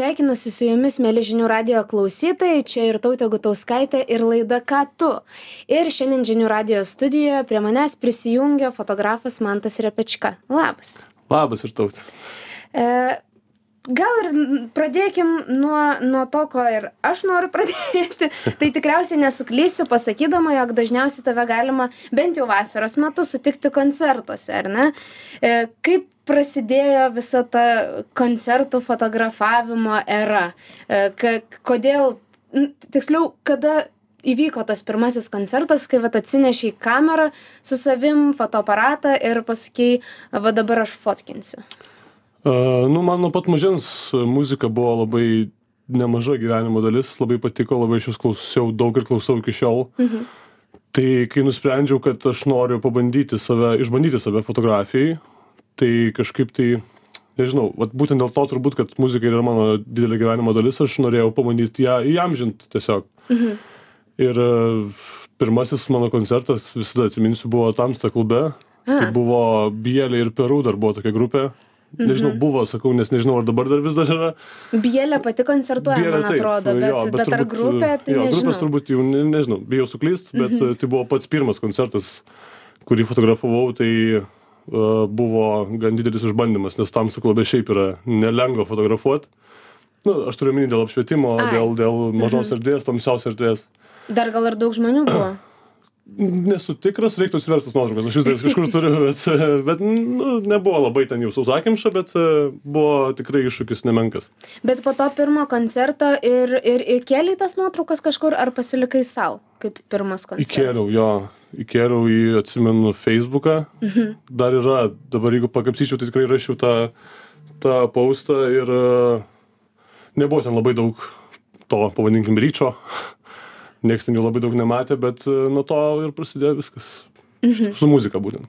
sveikinuosi su jumis, mėly žinių radio klausytojai. Čia ir Tautė Gutauskaitė ir laida Ką tu. Ir šiandien žinių radio studijoje prie manęs prisijungia fotografas Mantas Repečka. Labas. Labas ir Tautė. E, gal ir pradėkim nuo, nuo to, ko ir aš noriu pradėti. tai tikriausiai nesuklysiu pasakydama, jog dažniausiai tave galima bent jau vasaros metu sutikti koncertuose, ar ne? E, kaip prasidėjo visa ta koncertų fotografavimo era? E, kodėl, tiksliau, kada įvyko tas pirmasis koncertas, kai vat atsinešiai kamerą su savim, fotoaparatą ir pasakėjai, va dabar aš fotkinsiu? Uh, nu, man nuo pat mažens muzika buvo labai nemaža gyvenimo dalis, labai patiko, labai iš jūs klausiau daug ir klausau iki šiol. Mhm. Tai kai nusprendžiau, kad aš noriu pabandyti save, išbandyti save fotografijai, tai kažkaip tai nežinau vat būtent dėl to turbūt kad muzika yra mano didelė gyvenimo dalis aš norėjau pabandyt ją įamžint tiesiog Mhm. ir e, pirmasis mano koncertas visada atsiminsiu buvo tamsta klube tai A, buvo bielė ir peru dar buvo tokia grupė nežinau buvo sakau nes nežinau ar dabar dar vis dar yra Bielė pati koncertuoja, Bielė man taip, atrodo, bet, jo, bet ar turbūt, grupė, tai jo, nežinau. grupės turbūt jau ne, nežinau bijau suklyst bet Mhm. e, tai buvo pats pirmas koncertas kurį fotografavau tai buvo gan didelis išbandymas nes tamsų klube šiaip yra nelengva fotografuot nu aš turiu omeny dėl apšvietimo Ai. dėl dėl mažos Mhm. erdvės tamsios erdvės Dar gal ir daug žmonių buvo. nesu tikras reiktų atsiverst tas nuotraukas aš vis dar kažkur turiu bet bet nu nebuvo labai ten jau sausakimša bet e, buvo tikrai iššūkis nemenkas Bet po to pirmo koncerto ir, ir įkėlė tas nuotraukas kažkur, ar pasilikai savo, kaip pirmas koncertas? Įkėliau, jo, įkėliau į, atsimenu, Facebooką. Mhm. Dar yra, dabar jeigu pakapsyčiau, tai tikrai rašiau tą, tą postą ir e, nebuvo ten labai daug to, pavadinkim, ryčio. Niekas ten jau labai daug nematė, bet e, nuo to ir prasidėjo viskas. Mhm. Su muzika būtent.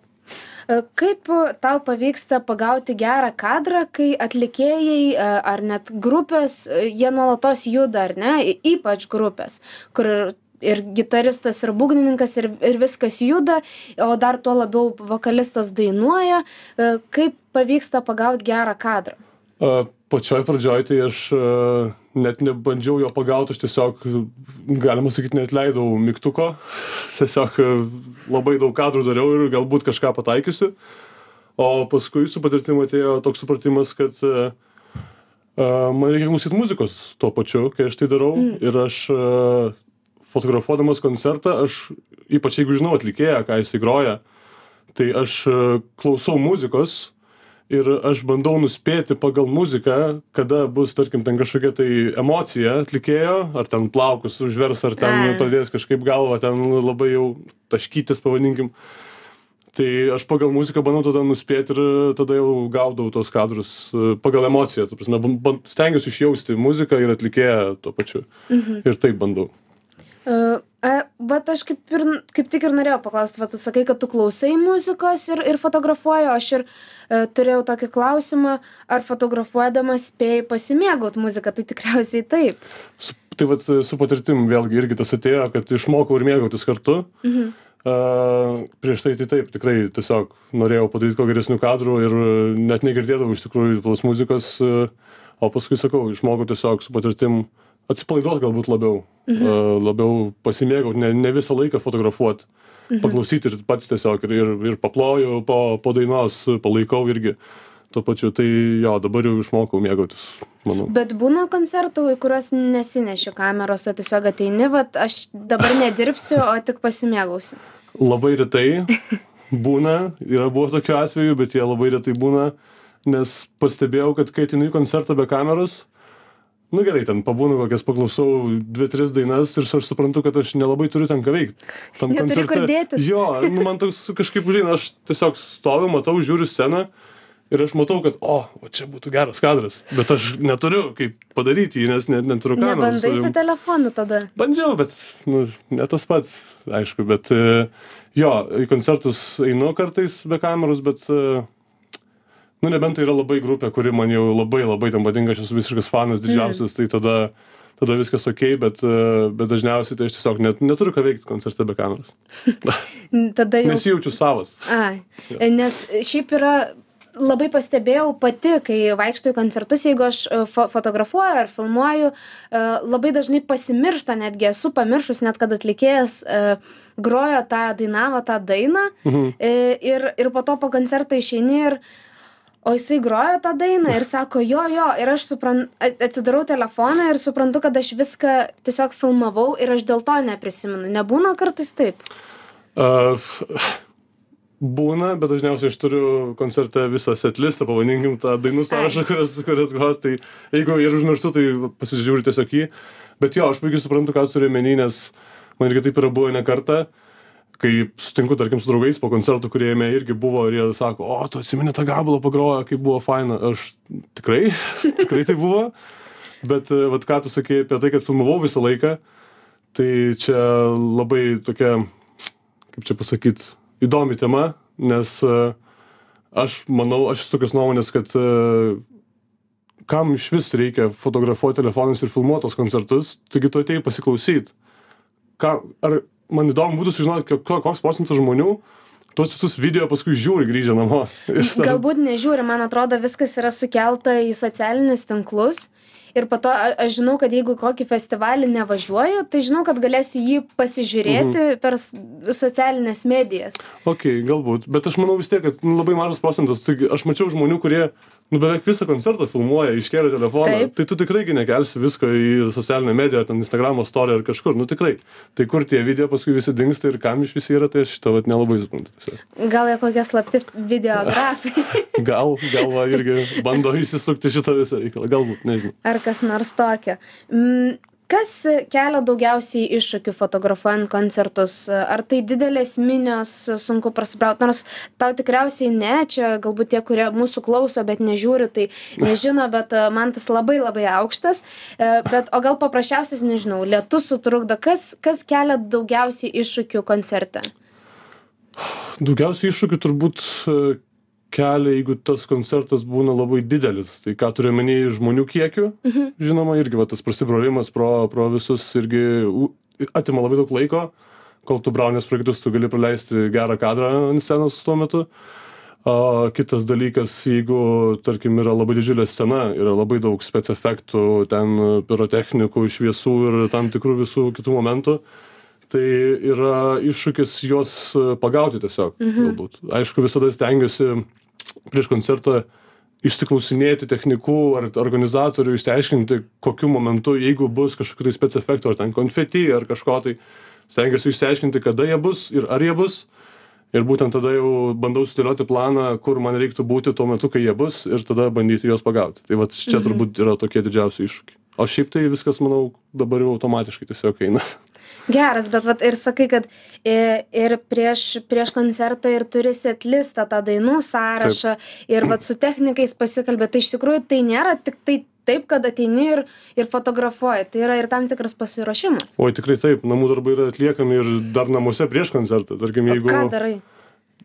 E, Kaip tau pavyksta pagauti gerą kadrą, kai atlikėjai ar net grupės, jie nuolatos juda, ar ne, ypač grupės, kur ir- gitaristas, ir būgnininkas, ir, ir viskas juda, o dar tuo labiau vokalistas dainuoja. E, Kaip pavyksta pagauti gerą kadrą? E, Pačioj pradžioj tai aš e, net nebandžiau jo pagauti, aš tiesiog, galima sakyti, net leidau mygtuko. Tiesiog labai daug kadrų dariau ir galbūt kažką pataikysiu. O paskui su patirtim atėjo toks supratimas, kad man reikia klausyti muzikos tuo pačiu, kai aš tai darau. Mm. Ir aš fotografuodamas koncertą, aš, ypač jeigu žinau atlikėją, ką jisai groja, tai aš e, klausau muzikos ir aš bandau nuspėti pagal muziką, kada bus, tarkim, ten kažkokia tai emocija atlikėjo, ar ten plaukus užvers, ar ten pradės kažkaip galvą, ten labai jau taškytis, pavadinkim. Tai aš pagal muziką bandau tada nuspėti ir tada jau gaudau tos kadrus e, pagal emociją. Prasme, stengiuosi išjausti muziką ir atlikėją tuo pačiu. Mhm. Ir taip bandau. Uh, vat aš kaip, ir, kaip tik ir norėjau paklausti, va tu sakai, kad tu klausai muzikos ir, ir fotografuoji, aš ir uh, turėjau tokį klausimą, ar fotografuodamas spėjai pasimėgauti muziką, tai tikriausiai taip. Su, tai vat su patirtim vėlgi irgi tas atėjo, kad išmokau ir mėgautis kartu. Mhm. Uh, prieš tai tai taip, tikrai tiesiog norėjau padaryti kuo geresnių kadrų ir e, net negirdėdavau iš tikrųjų tos muzikos, uh, o paskui sakau, išmokau tiesiog su patirtim atsipalaiduoti galbūt labiau, Mhm. uh, labiau pasimėgauti, ne, ne visą laiką fotografuoti, Mhm. paklausyti ir pats tiesiog ir, ir, ir paploju po, po dainos, palaikau irgi tuo pačiu, tai jo, dabar jau išmokau mėgautis, manau. Bet būna koncertų, į kuriuos nesineši kameros, o tiesiog ateini, va aš dabar nedirbsiu, o tik pasimėgausiu. Labai retai būna, yra buvo tokių atvejų, bet jie labai retai būna, nes pastebėjau, kad kai atinu į koncertą be kameros, nu gerai, ten pabūnu kokias paklausau dvi, tris dainas ir aš suprantu, kad aš nelabai turiu ten ką veikti. Tam Neturi dėtis. Jo, nu, man toks kažkaip užeina, aš tiesiog stoviu, matau, žiūriu sceną ir aš matau, kad, o, o čia būtų geras kadras, bet aš neturiu kaip padaryti jį, nes net neturiu kameros. Nebandai su telefonu tada. Bandžiau, bet nu, ne tas pats, aišku, bet e, jo, į koncertus einu kartais be kameros, bet, e, nu, nebent tai yra labai grupė, kuri man jau labai labai tam patinka, aš esu visiškas fanas didžiausias, tai tada, tada viskas ok, bet, e, bet dažniausiai tai aš tiesiog net, neturiu ką veikti koncerte be kameros. Tada jau. Nesijaučiu savas. Ai, Jo. nes šiaip yra labai pastebėjau pati kai vaikštau į koncertus jeigu aš e, fo fotografuoju ar filmuoju e, labai dažnai pasimiršta netgi esu pamiršus net kad atlikėjas e, grojo tą dainavo tą dainą Mhm. ir ir po to po koncerto išeini ir o jisai grojo tą dainą ir sako jo jo ir aš supran atsidarau telefoną ir suprantu kad aš viską tiesiog filmavau ir aš dėl to neprisimenu. Nebūna kartais taip? A, būna bet dažniausiai aš turiu koncerte visą setlistą pavadinkim tą dainų sąrašą kurias kurias gros tai jeigu ir užmirštu tai pasižiūriu tiesiog jį. Bet jo aš puikiai suprantu ką tu turi omeny nes man irgi taip yra buvę ne kartą kai sutinku tarkim su draugais po koncertų kurie jame irgi buvo ir jie sako o tu atsimeni tą gabalą pagrojo kaip buvo faina. Aš tikrai tikrai tai buvo. Bet e, vat ką tu sakei apie tai kad filmavau visą laiką tai čia labai tokia kaip čia pasakyt įdomi tema nes e, aš manau aš esu tokios nuomonės kad e, kam išvis reikia fotografuot telefonais ir filmuot tuos koncertus taigi tu atėjai pasiklausyt. Ką ar man įdomu būtų sužinot ko ko- koks procentas žmonių tuos visus video paskui žiūri grįžę namo Galbūt nežiūri, man atrodo, viskas yra sukelta į socialinius tinklus. Ir po to a- aš žinau, kad jeigu į kokį festivalį nevažiuoju, tai žinau, kad galėsiu jį pasižiūrėti per s- socialinės medijas. Ok, galbūt, bet aš manau vis tiek, kad nu, labai mažas procentas. Taigi, aš mačiau žmonių, kurie nu, beveik visą koncertą filmuoja, iškelia telefoną. Taip. Tai tu tikrai gi nekelsi visko į socialinę mediją, ten Instagramo story ar kažkur, nu tikrai. Tai kur tie video paskui visi dinksta ir kam iš visi yra, tai aš šito vat, nelabai suprantu. tiesiog. Gal jie kokie slapti videografai Gal, gal va, irgi bando įsisukti šitą visą reikalą, galbūt, nežinau. ar kas nors tokio. Mm, Kas kelia daugiausiai iššūkių fotografuojant koncertus? Ar tai didelės minios, sunku prasibrauti? Nors tau tikriausiai ne, čia galbūt tie, kurie mūsų klauso, bet nežiūri, tai nežino, bet e, man tas labai labai aukštas. E, Bet, o gal paprasčiausias, nežinau, lietus sutrukdo. Kas, kas kelia daugiausiai iššūkių koncerte? Daugiausiai iššūkių turbūt e, kelia, jeigu tas koncertas būna labai didelis. Tai ką turiu menį žmonių kiekiu, Mhm. žinoma, irgi va, tas prasibrovimas pro, pro visus irgi atima labai daug laiko, kol tu braunės projektus, tu gali praleisti gerą kadrą ant scenos tuo metu. O kitas dalykas, jeigu, tarkim, yra labai didžiulė scena, yra labai daug spec efektų, ten pirotechnikų, šviesų ir tam tikrų visų kitų momentų, tai yra iššūkis juos pagauti tiesiog, galbūt. Aišku, visada stengiuosi prieš koncertą išsiklausinėti technikų ar organizatorių, išsiaiškinti, kokiu momentu, jeigu bus kažkokių tai spec efektų, ar ten konfeti, ar kažko tai, stengiuosi išsiaiškinti, kada jie bus ir ar jie bus. Ir būtent tada jau bandau sudėlioti planą, kur man reiktų būti tuo metu, kai jie bus, ir tada bandyti juos pagauti. Tai va čia Mhm. turbūt yra tokie didžiausi iššūkiai. O šiaip tai viskas, manau, dabar jau automatiškai tiesiog eina. Geras, bet vat, ir sakai, kad i- ir prieš, prieš koncertą ir turi setlistą, tą dainų sąrašą ir vat, su technikais pasikalbė. Tai iš tikrųjų tai nėra tik tai taip, kad ateini ir, ir fotografuoji. Tai yra ir tam tikras pasiruošimas. Oi, tikrai taip, namų darbai yra atliekami ir dar namuose prieš koncertą. Tarkim, O jeigu... Ką darai?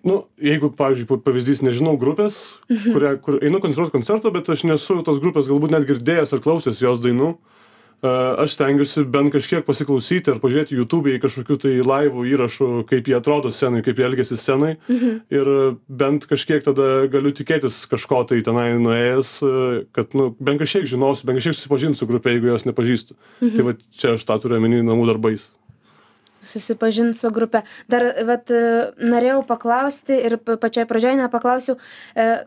nu jeigu pavyzdžiui pa- pavyzdys nežinau grupės kurią kur einu koncertuot koncerto bet aš nesu tos grupės galbūt net girdėjęs ar klausęs jos dainų a, aš stengiuosi bent kažkiek pasiklausyti ar pažiūrėti jutūbėj kažkokių tai laivų įrašų kaip jie atrodo scenoj kaip jie elgiasi scenoj. Ir bent kažkiek tada galiu tikėtis kažko tai tenai nuėjęs a, kad nu bent kažkiek žinosiu bent kažkiek susipažint su grupe jeigu jos nepažįstu. Tai vat čia aš tą turiu omeny namų darbais. Susipažinti su grupė. Dar vat, e, norėjau paklausti ir pa- pačioj pradžioje nepaklausiau, e,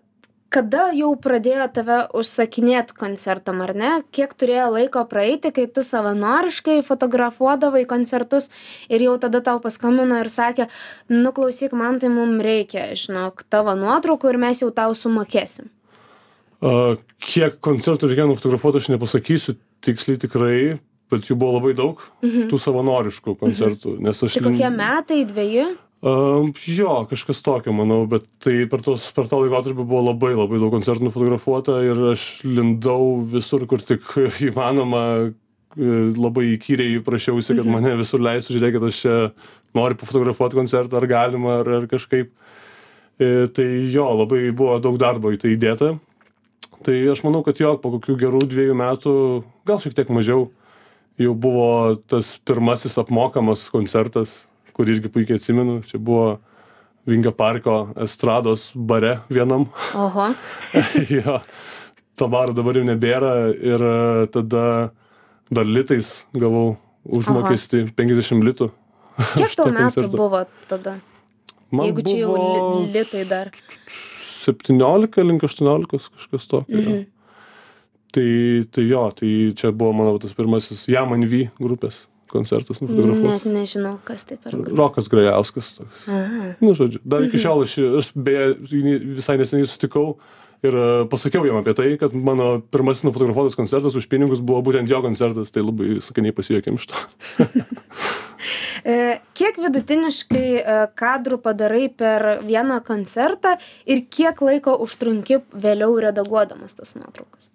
kada jau pradėjo tave užsakinėti koncertam, ar ne? Kiek turėjo laiko praeiti, kai tu savanoriškai fotografuodavai koncertus ir jau tada tau paskambino ir sakė, nu klausyk, man tai mums reikia, žinok, tavo nuotraukų ir mes jau tau sumokėsim. A, kiek koncertų reikėjo nufotografuoti, aš nepasakysiu tiksliai tikrai, bet jų buvo labai daug, tų savanoriškų koncertų. Nes aš... Mhm. Tai kokie metai, dviejų? Um, jo, kažkas tokio, manau, bet tai per, tos, per tą laikotarpį buvo labai labai daug koncertų nufotografuota ir aš lindau visur, kur tik įmanoma, e, labai įkyriai prašiausi, kad mane visur leistų, žiūrėkit, aš čia noriu pafotografuoti koncertą, ar galima, ar, ar kažkaip. E, tai jo, labai buvo daug darbo į tai įdėta. Tai aš manau, kad jo, po kokių gerų dviejų metų, gal šiek tiek mažiau, jau buvo tas pirmasis apmokamas koncertas, kurį irgi puikiai atsimenu. Čia buvo Vingio parko estrados bare vienam. Oho. jo, to baro dabar jau nebėra ir e, tada dar litais gavau užmokestį 50 litų. Kiek tau metų buvo tada? Man Jeigu čia jau li litai dar. 17 link 18 kažkas tokio. Mhm. Mhm. Tai, tai jo, tai čia buvo mano tas pirmasis Jaman V grupės koncertas nufotografuotas. Net nežinau, kas tai per. Rokas Grajauskas toks. Aha. Nu, žodžiu, dar Mhm. iki šiol aš, aš beje visai neseniai sutikau ir e, pasakiau jam apie tai, kad mano pirmasis nufotografuotas koncertas už pinigus buvo būtent jo koncertas, tai labai sakiniai pasijuokėm iš to. E, Kiek vidutiniškai e, kadrų padarai per vieną koncertą ir kiek laiko užtrunki vėliau redaguodamas tas nuotraukas?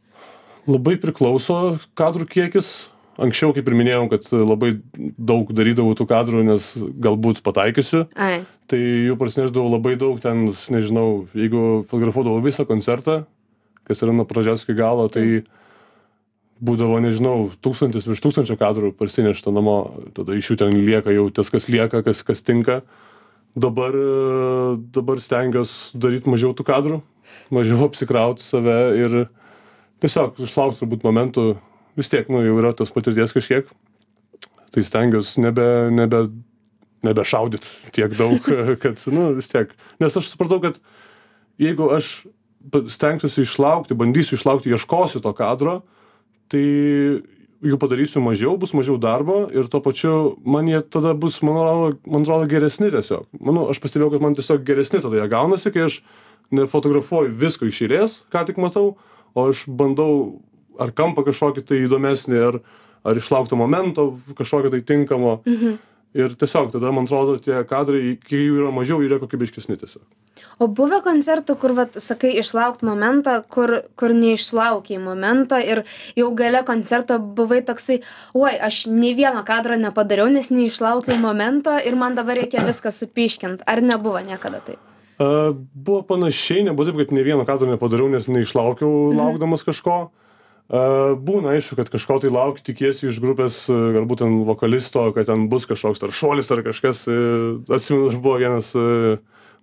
Labai priklauso kadrų kiekis. Anksčiau, kaip ir minėjau, kad labai daug darydavau tų kadrų, nes galbūt pataikysiu. Ai. Tai jų prasinešdavau labai daug, ten, nežinau, jeigu fotografuodavau visą koncertą, kas yra nuo pradžios iki galo, tai būdavo, nežinau, tūkstantis virš tūkstančio kadrų parsinešta namo, tada iš jų ten lieka jau tas, kas lieka, kas, kas tinka. Dabar, dabar stengiuosi daryti mažiau tų kadrų, mažiau apsikrauti save ir tiesiog išlaukti turbūt momentų, vis tiek, nu, jau yra tos patirties kažkiek, tai stengiuosi nebe, nebe, nebešaudyt tiek daug, kad, nu, vis tiek. Nes aš supratau, kad jeigu aš stengsiuosi išlaukti, bandysiu išlaukti, ieškosiu to kadro, tai jų padarysiu mažiau, bus mažiau darbo ir tuo pačiu man jie tada bus, man atrodo, man atrodo geresni tiesiog. Manau, aš pastebėjau, kad man tiesiog geresni tada jie gaunasi, kai aš nefotografuoju visko iš eilės, ką tik matau, o aš bandau ar kampą kažkokį tai įdomesnį, ar, ar išlaukto momento kažkokio tai tinkamo. Mhm. Ir tiesiog tada, man atrodo, tie kadrai, kai jų yra mažiau, yra kokybiškesni tiesiog. O buvo koncertų, kur, vat, sakai, išlaukt momentą, kur, kur neišlaukiai momento ir jau gale koncerto buvai toksai, oi, aš nei vieno kadro nepadariau, nes neišlaukiau momento ir man dabar reikia viską supiškint. Ar nebuvo niekada taip? A, buvo panašiai, nebuvo taip, kad ne vieno kadro nepadariau, nes neišlaukiau laukdamas kažko. A, būna aišku, kad kažko tai lauki, tikiesi iš grupės, a, galbūt ten vokalisto, kad ten bus kažkoks ar šuolis ar kažkas. E, Atsimenu, dar buvo vienas e,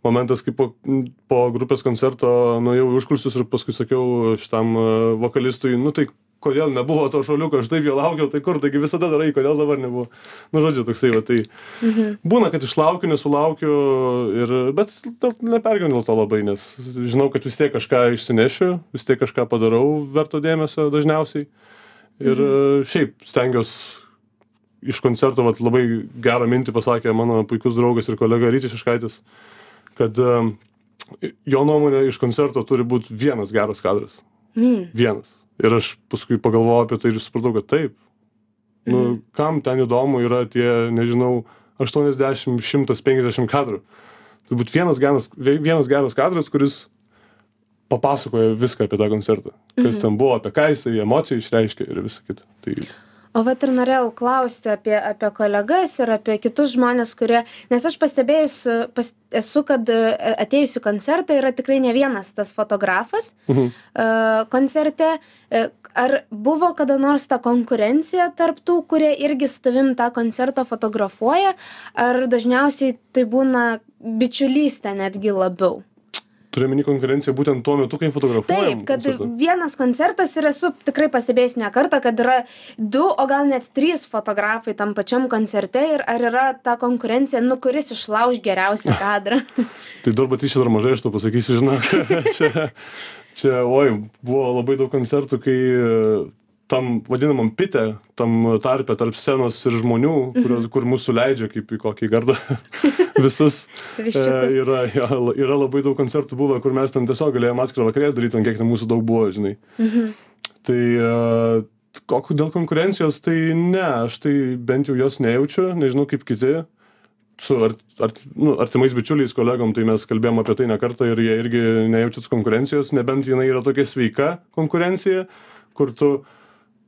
momentas, kai po, po grupės koncerto nuėjau užkulsius ir paskui sakiau šitam e, vokalistui, nu tai kodėl nebuvo to šuoliuko, aš taip jo laukiau, tai kur, taigi visada darai, kodėl dabar nebuvo. Nu, žodžiu, toksai, va, tai Mhm. būna, kad išlaukiu, nesulaukiu, ir, bet nepergyvenu to labai, nes žinau, kad vis tiek kažką išsinešiu, vis tiek kažką padarau verto dėmesio dažniausiai. Ir mhm. šiaip stengiuosi iš koncerto, vat, labai gerą mintį pasakė mano puikus draugas ir kolega Rytis Iškaitis, kad em, jo nuomonė iš koncerto turi būti vienas geras kadras. Mm. Vienas. Ir aš paskui pagalvojau apie tai ir supratau, kad taip. Nu, kam ten įdomu yra tie, nežinau, 80, 150 kadrų. Turbūt vienas geras, vienas geras kadras, kuris papasakoja viską apie tą koncertą. Kas ten buvo, apie ką jisai emociją išreiškė ir visą kitą. Tai O vat ir norėjau klausti apie, apie kolegas ir apie kitus žmonės, kurie, nes aš pastebėjus, pas, esu, kad e, atėjus į koncertą yra tikrai ne vienas tas fotografas mhm. e, koncerte. E, Ar buvo kada nors ta konkurencija tarp tų, kurie irgi su tavim tą koncertą fotografuoja, ar dažniausiai tai būna bičiulystė netgi labiau? Turiu meni konkurenciją būtent tuo metu, kai fotografuojam. Taip, kad koncertą. vienas koncertas ir esu tikrai pastebėjęs ne kartą, kad yra du, o gal net trys fotografai tam pačiam koncerte ir ar yra ta konkurencija, nu kuris išlauž geriausią kadrą. Tai dar batyšė dar mažai, aš to pasakysiu, žinok. čia, čia, oi, buvo labai daug koncertų, kai tam vadinamam pite, tam tarpe tarp scenos ir žmonių, kurios, kur mūsų leidžia kaip į kokį gardą visus. E, yra, ja, yra labai daug koncertų buvę, kur mes ten tiesiog galėjome atskirą vakarėlį daryti, ant kiek ten mūsų daug buvo, žinai. Mhm. Tai e, kokiu dėl konkurencijos, tai ne, aš tai bent jau jos nejaučiu, nežinau kaip kiti. Su art, art, nu, artimais bičiuliais, kolegom, tai mes kalbėjom apie tai ne kartą ir jie irgi nejaučia tos konkurencijos, nebent jinai yra tokia sveika konkurencija, kur tu,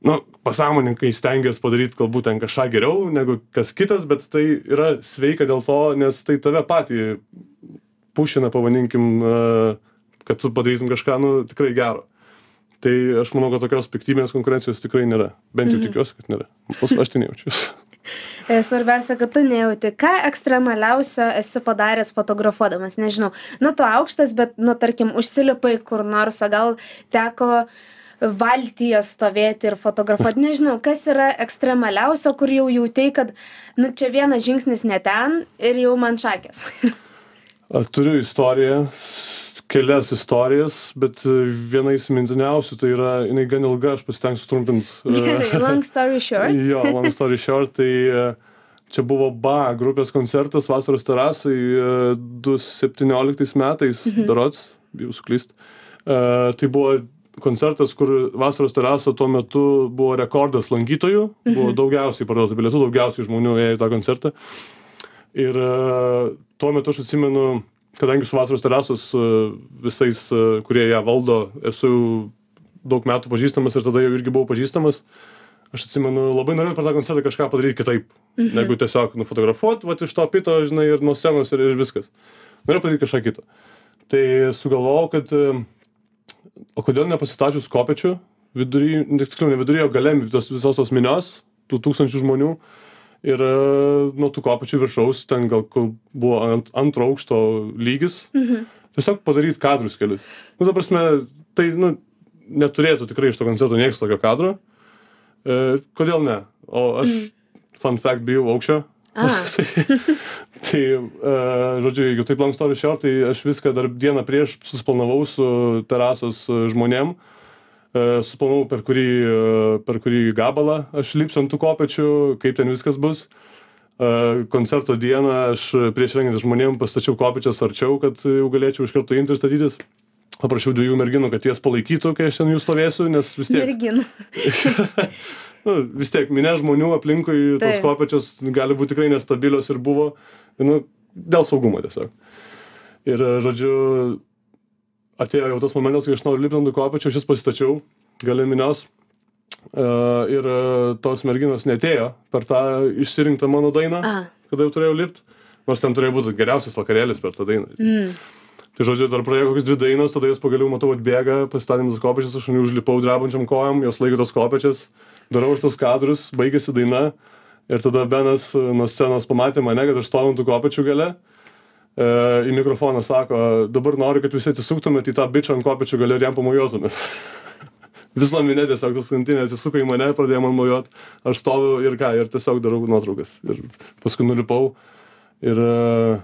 nu, pasąmoninkai stengiasi padaryti galbūt ten kažką geriau negu kas kitas, bet tai yra sveika dėl to, nes tai tave patį pušina, pavadinkim, e, kad tu padarytum kažką, nu, tikrai gero. Tai aš manau, kad tokios piktybinės konkurencijos tikrai nėra. Bent jau Mhm. tikiuosi, kad nėra. Pas- Aš tai nejaučiu. E, Svarbiausia, kad tu nejauti, ką ekstremaliausio esi padaręs fotografuodamas, nežinau. Nu, tu aukštas, bet, nu, tarkim, užsilipai kur nors, o gal teko valtyje stovėti ir fotografuoti. Nežinau, kas yra ekstremaliausio, kur jau jautai, kad, nu, čia vienas žingsnis ne ten ir jau man šakės. A, Turiu istoriją, kelias istorijas, bet e, viena įsimintiniausių, tai yra, jinai gan ilga, aš pasitengsiu trumpinti. Gerai, long story short. Jo, long story short, tai e, čia buvo BA grupės koncertas vasaros terasai e, 2017 metais, Mhm. berots, bijau suklyst. E, Tai buvo koncertas, kur vasaros terasa tuo metu buvo rekordas lankytojų, buvo Mhm. daugiausiai parduota bilietų, daugiausiai žmonių ėjo į tą koncertą. Ir e, tuo metu aš atsimenu, kadangi su vasaros terasos e, visais, e, kurie ją valdo, esu daug metų pažįstamas ir tada jau irgi buvau pažįstamas, aš atsimenu, labai norėjau per tą koncertą kažką padaryti kitaip, mhm. negu tiesiog nufotografuoti, va iš to pito, žinai, ir nuo scenos ir, ir viskas. Norėjau padaryti kažką kito. Tai sugalvojau, kad o kodėl nepasistačius kopečių vidury, tiksliau ne vidury, o gale tos, visos tos minios, tų tūkstančių žmonių. Ir e, nuo tų kopečių viršaus, ten gal buvo ant, antro aukšto lygis, Mhm. tiesiog padaryti kadrus kelius. Nu, ta prasme, tai, nu, neturėtų tikrai iš to koncerto niekas tokio kadro. E, kodėl ne? O aš, mm. fun fact, bijau aukščio. Tai, e, žodžiu, jeigu taip long story short, tai aš viską dar dieną prieš susplanavau su terasos e, žmonėm. E, suplanavau, per kurį, e, per kurį gabalą aš lipsiu ant tų kopečių, kaip ten viskas bus. E, koncerto dieną aš prieš rengiant žmonėm pastačiau kopečias arčiau, kad jau galėčiau iš karto imti ir statytis. Paprašiau dviejų merginų, kad jas palaikytų, kai aš ten jų stovėsiu, nes vis tiek, Merginų. nu, vis tiek minė žmonių aplinkui, tos kopečios gali būti tikrai nestabilios ir buvo, nu, dėl saugumo tiesiog. Ir, e, žodžiu, atėjo jau tas momentas, kai aš noriu lipti ant tų kopečių, aš jas pasistačiau, gali minios. Uh, ir uh, tos merginos netėjo per tą išsirinktą mano dainą, A. kada jau turėjau lipti. Nors ten turėjo būti geriausias vakarėlis per tą dainą. Mm. Tai žodžiu, dar praėjo kokias dvi dainos, tada jos pagaliau matau atbėga, pasistatėm tas kopečias, aš užlipau drebančiam kojam, jos laiko tos kopečias, darau už tos kadrus, baigėsi daina ir tada Benas e, nuo scenos pamatė mane, kad aš stoviu ant tų kopečių gale. E, į mikrofoną sako, dabar noriu, kad visi atsisuktumėt į tą bičią ant kopečių gale ir jam pamojuotumėt. Visa minė tiesiog tas kantinė atsisuko į mane, pradėjo man mojuot, aš stoviu ir ką, ir tiesiog darau nuotraukas. Ir paskui nulipau ir uh,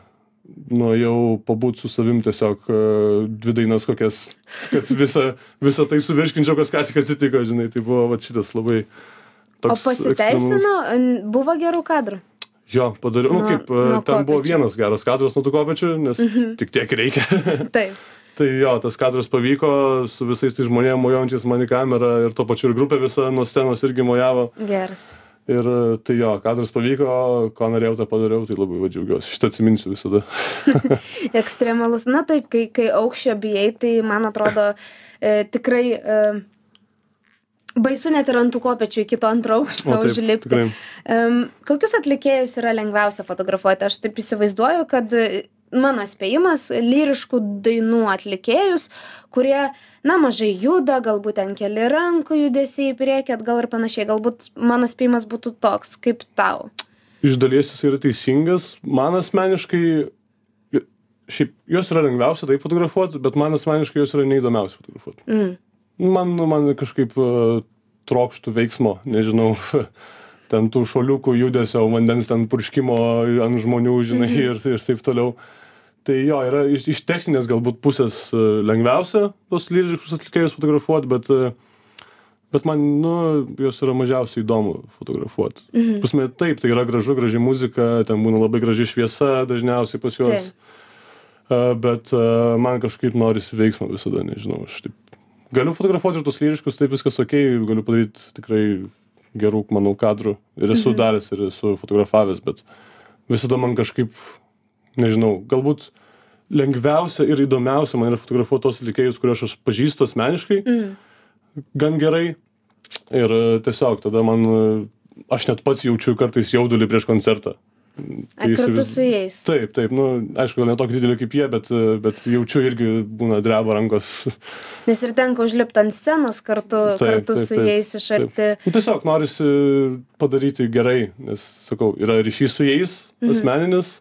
nuėjau pabūt su savim tiesiog uh, dvi dainas kokias, kad visą, visą tai suvirškinčiau, kas ką tik atsitiko, žinai, tai buvo va šitas labai O toks. pasiteisino, N- buvo gerų kadrų. Jo, padariau, nu kaip, nuo ten buvo kopečių. vienas geras kadras nuo tų kopečių, nes Mhm. tik tiek reikia. Taip. Tai jo, tas kadras pavyko su visais tais žmonėmis mojuojančiais man į kamerą ir to pačiu ir grupė visa nuo scenos irgi mojavo. Geras. Ir tai jo, kadras pavyko, ko norėjau, tą padariau, tai labai va džiaugiuosi. Šitą atsiminsiu visada. Ekstremalus. Na taip, kai, kai aukščio bijai, tai man atrodo e, tikrai e, baisu net ir ant tų kopečių iki to antro aukšto užlipti. tikrai. Um, kokius atlikėjus yra lengviausia fotografuoti? Aš taip įsivaizduoju, kad e, mano spėjimas lyriškų dainų atlikėjus, kurie, na, mažai juda, galbūt ten keli rankų judesiai į priekį, atgal ir panašiai. Galbūt mano spėjimas būtų toks, kaip tau. Iš dalies jis yra teisingas. Man asmeniškai, šiaip jos yra lengviausia taip fotografuoti, bet man asmeniškai jos yra neįdomiausia fotografuoti. Mm. Man, man kažkaip uh, trokštų veiksmo, nežinau, ten tų šoliukų judesio, vandens ten purškimo ant žmonių, žinai, Mhm. ir, ir taip toliau. Tai jo, yra iš, iš techninės galbūt pusės uh, lengviausia tos lyriškus atlikėjus fotografuoti, bet, uh, bet man, nu, jos yra mažiausiai įdomu fotografuoti. Mhm. Pasme, taip, tai yra gražu, graži muzika, ten būna labai graži šviesa dažniausiai pas juos. Taip. Uh, bet man kažkaip norisi veiksmo visada, nežinau, aš taip. Galiu fotografuoti ir tos lyriškus, taip viskas ok, galiu padaryti tikrai gerų, manau, kadrų. Ir esu Mhm. daręs, ir esu fotografavęs, bet visada man kažkaip, nežinau, galbūt lengviausia ir įdomiausia man yra fotografuoti tos atlikėjus, kuriuos aš pažįstu asmeniškai, Mm. gan gerai. Ir e, tiesiog tada man, e, aš net pats jaučiu kartais jaudulį prieš koncertą. A, kartu įsiviz- su jais. Taip, taip, nu, aišku, gal ne tokį didelį kaip jie, bet, bet jaučiu irgi būna dreba rankos. Nes ir tenka užlipti ant scenos kartu, Taip, kartu taip, su taip, jais iš arti. Nu, tiesiog norisi padaryti gerai, nes, sakau, yra ryšys su jais, Mhm. asmeninis.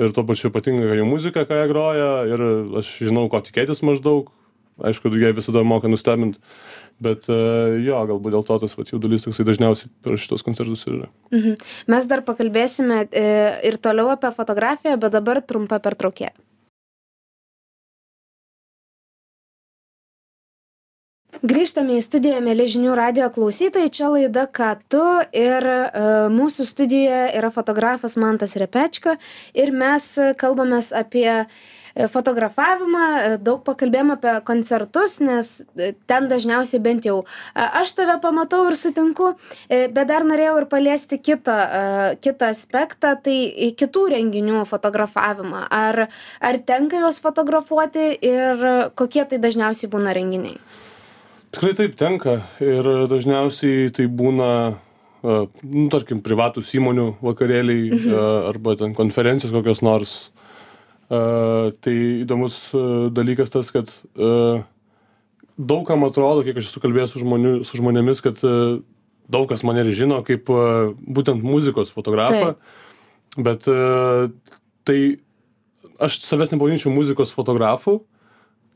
Ir tuo pačiu patinka jų muzika, ką jie groja. Ir aš žinau, ko tikėtis maždaug. Aišku, jie visada moka nustebinti. Bet e, jo, galbūt dėl to tas vat, jaudulys toksai dažniausiai per šitos koncertus ir yra. Mhm. Mes dar pakalbėsime e, ir toliau apie fotografiją, bet dabar trumpa pertraukė. Grįžtame į studiją, mėly žinių radio klausytojai, čia laida Ką tu? Ir e, mūsų studijoje yra fotografas Mantas Repečka. Ir mes kalbamės apie e, fotografavimą, e, daug pakalbėjom apie koncertus, nes ten dažniausiai bent jau aš tave pamatau ir sutinku, bet dar norėjau ir paliesti kitą, kitą aspektą, tai kitų renginių fotografavimą. Ar, ar tenka juos fotografuoti ir kokie tai dažniausiai būna renginiai? Tikrai taip tenka. Ir dažniausiai tai būna, e, nu, tarkim, privatus įmonių vakarėliai mhm. arba ten konferencijos kokios nors. E, Tai įdomus dalykas tas, kad daug kam atrodo, kiek aš esu kalbėjęs su, žmonių, su žmonėmis, kad daug kas mane ir žino kaip būtent muzikos fotografą. Bet e, tai aš savęs nepavadinčiau muzikos fotografu.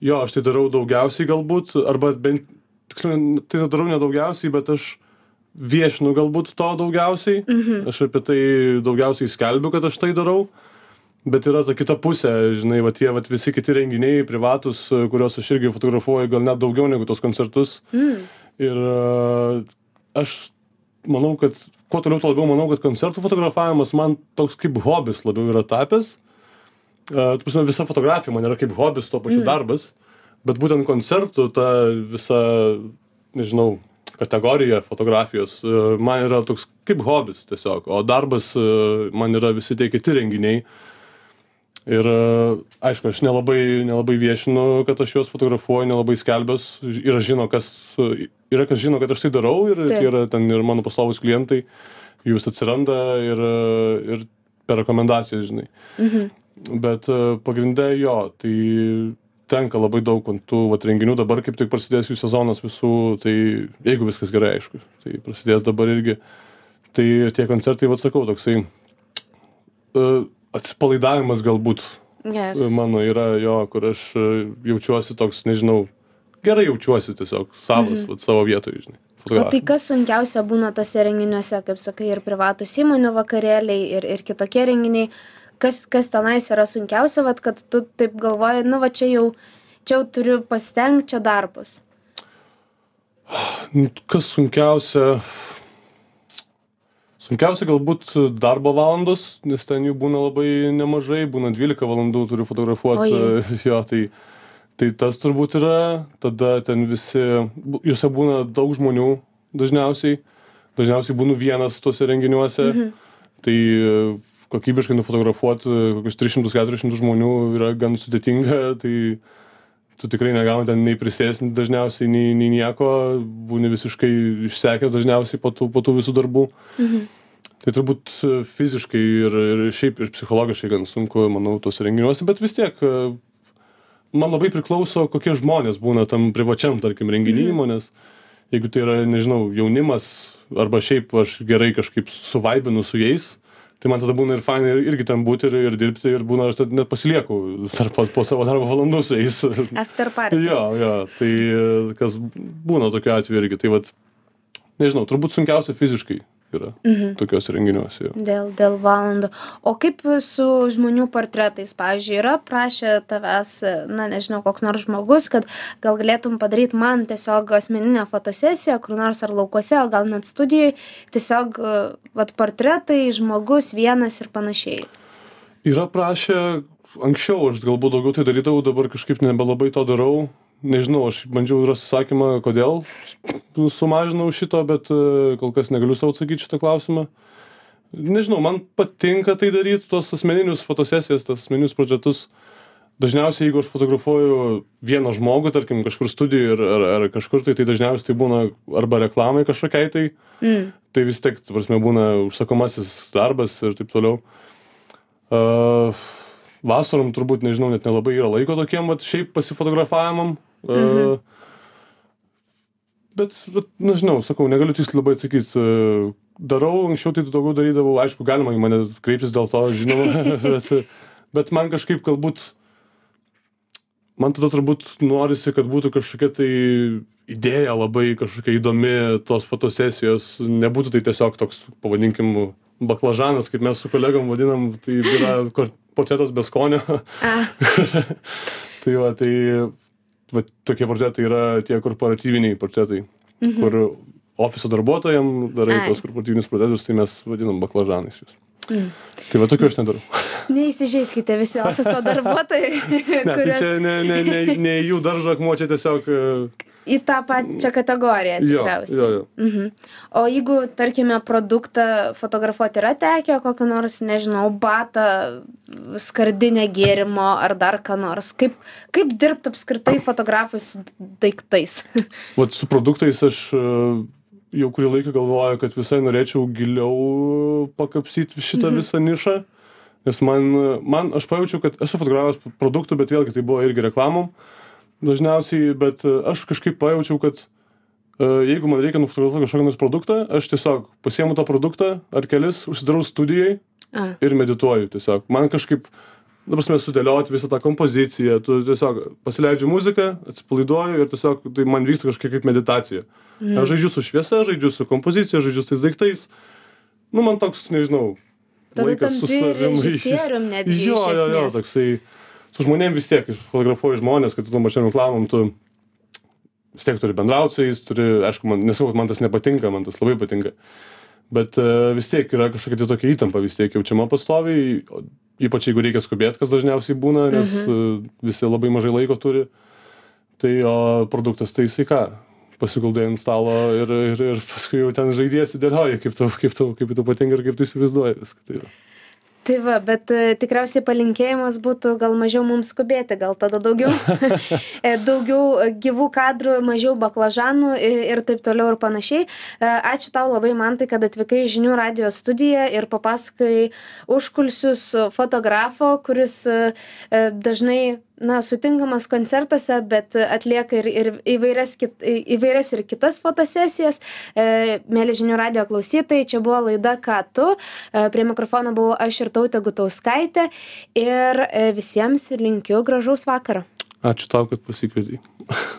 Jo, aš tai darau daugiausiai galbūt, arba bent, tiksliau, tai darau nedaugiausiai, bet aš viešinu galbūt to daugiausiai. Mhm. Aš apie tai daugiausiai skelbiu, kad aš tai darau. Bet yra ta kita pusė, žinai, va tie va visi kiti renginiai privatus, kuriuos aš irgi fotografuoju gal net daugiau negu tos koncertus. Mm. Ir e, aš manau, kad kuo toliau, tuo labiau manau, kad koncertų fotografavimas man toks kaip hobis labiau yra tapęs. Uh, prasme, visa fotografija man yra kaip hobis, tuo pačiu Mm. darbas, bet būtent koncertų ta visa, nežinau, kategorija fotografijos uh, man yra toks kaip hobis tiesiog, o darbas uh, man yra visi tie kiti renginiai. Ir uh, aišku, aš nelabai, nelabai viešinu, kad aš juos fotografuoju, nelabai skelbęs. Yra, žino, kas, yra kas žino, kad aš tai darau ir tai yra ten ir mano paslovus klientai, jūs atsiranda ir, ir per rekomendacijas, žinai. Mhm. Bet pagrindė jo, tai tenka labai daug ant tų vat, renginių, dabar kaip tik prasidės jų sezonas visų, tai jeigu viskas gerai, aišku, tai prasidės dabar irgi. Tai tie koncertai, vad sakau, toksai uh, atsipalaidavimas galbūt Yes. mano yra jo, kur aš e, jaučiuosi toks, nežinau, gerai jaučiuosi tiesiog savas, Mhm. mhm. savo vietoje, žinai. O tai kas sunkiausia būna tose renginiuose, kaip sakai, ir privatus įmonių vakarėliai, ir, ir kitokie renginiai. Kas, kas tenais yra sunkiausia, vat, kad tu taip galvoji, nu va čia jau, čia jau turiu pasitengti, čia darbas. Nu, Kas sunkiausia? Sunkiausia galbūt darbo valandos, nes ten jų būna labai nemažai, būna 12 valandų turiu fotografuoti. Jo, tai, tai tas turbūt yra, tada ten visi, juose būna daug žmonių dažniausiai, dažniausiai būnu vienas tuose renginiuose, Mhm. tai kokybiškai nufotografuoti e, kokius 300-400 žmonių yra gan sudėtinga, tai tu tikrai negauni ten nei prisėsti dažniausiai, nei, nei nieko, būni visiškai išsekęs dažniausiai po tų, po tų visų darbų. Mhm. Tai turbūt e, fiziškai ir, ir šiaip ir psichologiškai gan sunku, manau, tos renginiuose, bet vis tiek e, man labai priklauso, kokie žmonės būna tam privačiam, tarkim, renginį Mhm. įmonės. Jeigu tai yra, nežinau, jaunimas, arba šiaip aš gerai kažkaip suvaibinu su jais, tai man tada būna ir fainai ir- irgi ten būti ir, ir dirbti ir būna, aš net pasilieku tarp, po, savo darbo valandų su jais. After party. jo, jo, tai kas būna tokiu atveju irgi, tai vad, nežinau, turbūt sunkiausia fiziškai yra Mhm. tokiuose renginiuose. jo. Dėl, dėl valandų. O kaip su žmonių portretais, pavyzdžiui, yra prašę tavęs, na nežinau, koks nors žmogus, kad gal galėtum padaryti man tiesiog asmeninę fotosesiją, kur nors ar laukuose, o gal net studijai, tiesiog, vat, portretai, žmogus vienas ir panašiai. Yra prašę, anksčiau aš galbūt daugiau tai darydavau, dabar kažkaip nebelabai to darau. Nežinau, aš bandžiau rasti sakymą, kodėl sumažinau šito, bet e, kol kas negaliu savo atsakyti šitą klausimą. Nežinau, man patinka tai daryti, tuos asmeninius fotosesijas, tas asmeninius portretus. dažniausiai jeigu aš fotografuoju vieną žmogų tarkim kažkur studijoj ar ar ar kažkur tai tai dažniausiai tai būna arba reklamai kažkokiai tai Mm. tai vis tiek ta prasme būna užsakomasis darbas ir taip toliau a, vasarom turbūt nežinau net nelabai yra laiko tokiem vat šiaip pasifotografavimam Mhm. bet vat nežinau sakau negaliu tiksliai labai atsakyt a, darau anksčiau tai daugiau darydavau aišku galima į mane kreiptis dėl to žinoma bet bet man kažkaip galbūt man tada turbūt norisi kad būtų kažkokia tai idėja labai kažkokia įdomi tos fotosesijos nebūtų tai tiesiog toks pavadinkim baklažanas kaip mes su kolegom vadinam tai yra portretas be skonio tai va tai va tokie portretai yra tie korporatyviniai portretai kur ofiso darbuotojam darai Mhm. Ai. tuos korporatyvinius portretus tai mes vadinam baklažanais juos Mm. tai va tokių aš nedarau neįsižeiskite visi ofiso darbuotojai, ne tai kuriuos čia ne ne ne ne jų daržo akmuo čia tiesiog e, į tą pačią kategoriją jo tikriausiai. jo jo Mhm. O jeigu, tarkime, produktą fotografuoti yra tekę, kokį nors, nežinau, batą, skardinę gėrimo ar dar ką nors, kaip, kaip dirbti apskritai fotografui su daiktais? vat su produktais aš e, jau kurį laiką galvoju kad visai norėčiau giliau pakapstyt šitą Mhm. visą nišą nes man man aš pajaučiau kad esu fotografavęs produktų bet vėlgi tai buvo irgi reklamom dažniausiai bet e, aš kažkaip pajaučiau kad e, jeigu man reikia nufotografuot kažkokį nors produktą aš tiesiog pasiimu tą produktą ar kelis užsidarau studijoj A, ir medituoju tiesiog. Man kažkaip ta prasme sudėliot visą tą kompoziciją tu tiesiog pasileidžiu muziką atsipalaiduoju ir tiesiog tai man vyksta kažkokia kaip meditacija. Mhm. aš žaidžiu su šviesa žaidžiu su kompozicija žaidžiu su tais daiktais. Nu man toks nežinau Tada laikas su tampi savim režisierium netgi jo jo jo toksai su žmonėm vis tiek kai fotografuoji žmones kad tu tom pačiom reklamom tu vis tiek turi bendraut su jais turi aišku man nesakau man tas nepatinka man tas labai patinka bet e, vis tiek yra kažkokia tai tokia įtampa vis tiek jaučiama pastoviai ypač jeigu reikia skubėt kas dažniausiai būna nes e, visi labai mažai laiko turi tai o produktas tai jisai ką pasiguldai ant stalo ir ir ir paskui jau ten žaidiesi dėlioji kaip tau kaip tau kaip tau patinka ir kaip tu įsivaizduoji viską tai va. Tai va, bet e, tikriausiai palinkėjimas būtų gal mažiau mums skubėti, gal tada daugiau, e, daugiau e, gyvų kadrų, mažiau baklažanų ir taip toliau ir panašiai. Ačiū tau labai, Mantai, kad atvykai žinių radio studiją ir papasakai užkulsius fotografo, kuris dažnai na, sutinkamas koncertuose, bet atlieka ir, ir įvairias, kit, įvairias ir kitas fotosesijas. E, Mėly žinių radio klausytojai, čia buvo laida Ką tu. E, Prie mikrofono buvau aš ir tautė Gutauskaitė. Ir e, visiems linkiu gražaus vakaro. ačiū tau kad pasikvietei